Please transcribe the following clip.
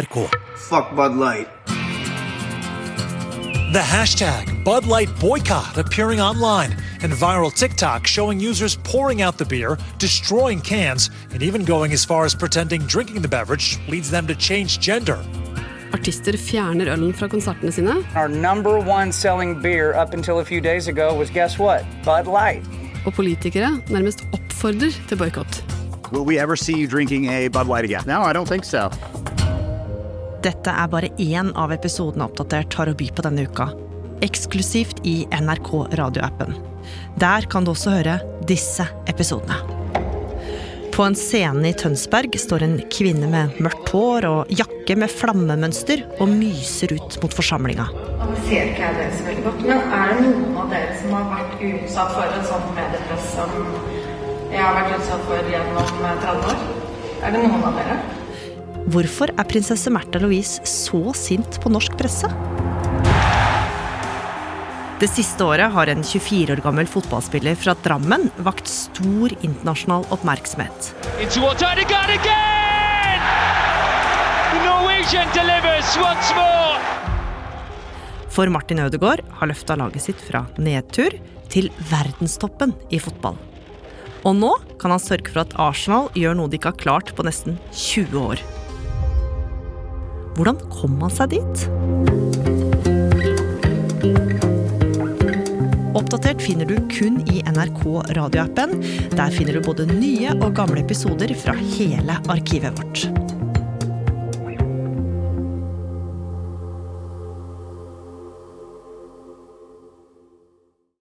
NRK. Fuck Bud Light. The hashtag Bud Light boycott appearing online, and viral TikTok showing users pouring out the beer, destroying cans, and even going as far as pretending drinking the beverage leads them to change gender. Artister fjerner ølen fra konsertene sine. Our number one selling beer up until a few days ago was guess what? Bud Light. Og politikere nærmest oppfordrer til boikott. Will we ever see you drinking a Bud Light again? No, I don't think so. Dette er bare én av episodene Oppdatert har å by på denne uka. Eksklusivt i NRK radioappen. Der kan du også høre disse episodene. På en scene i Tønsberg står en kvinne med mørkt hår og jakke med flammemønster og myser ut mot forsamlinga. Nå ser ikke jeg dere så veldig godt, men er det noen av dere som har vært utsatt for et sånt mediepress som jeg har vært utsatt for gjennom 30 år? Er det noen av dere? Hvorfor er prinsesse Märtha Louise så sint på norsk presse? Det siste året har en 24 år gammel fotballspiller fra Drammen vakt stor internasjonal oppmerksomhet. For Martin Ødegaard har løfta laget sitt fra nedtur til verdenstoppen i fotball. Og nå kan han sørge for at Arsenal gjør noe de ikke har klart på nesten 20 år. Hvordan kom man seg dit? Oppdatert finner du kun i NRK radioappen. Der finner du både nye og gamle episoder fra hele arkivet vårt.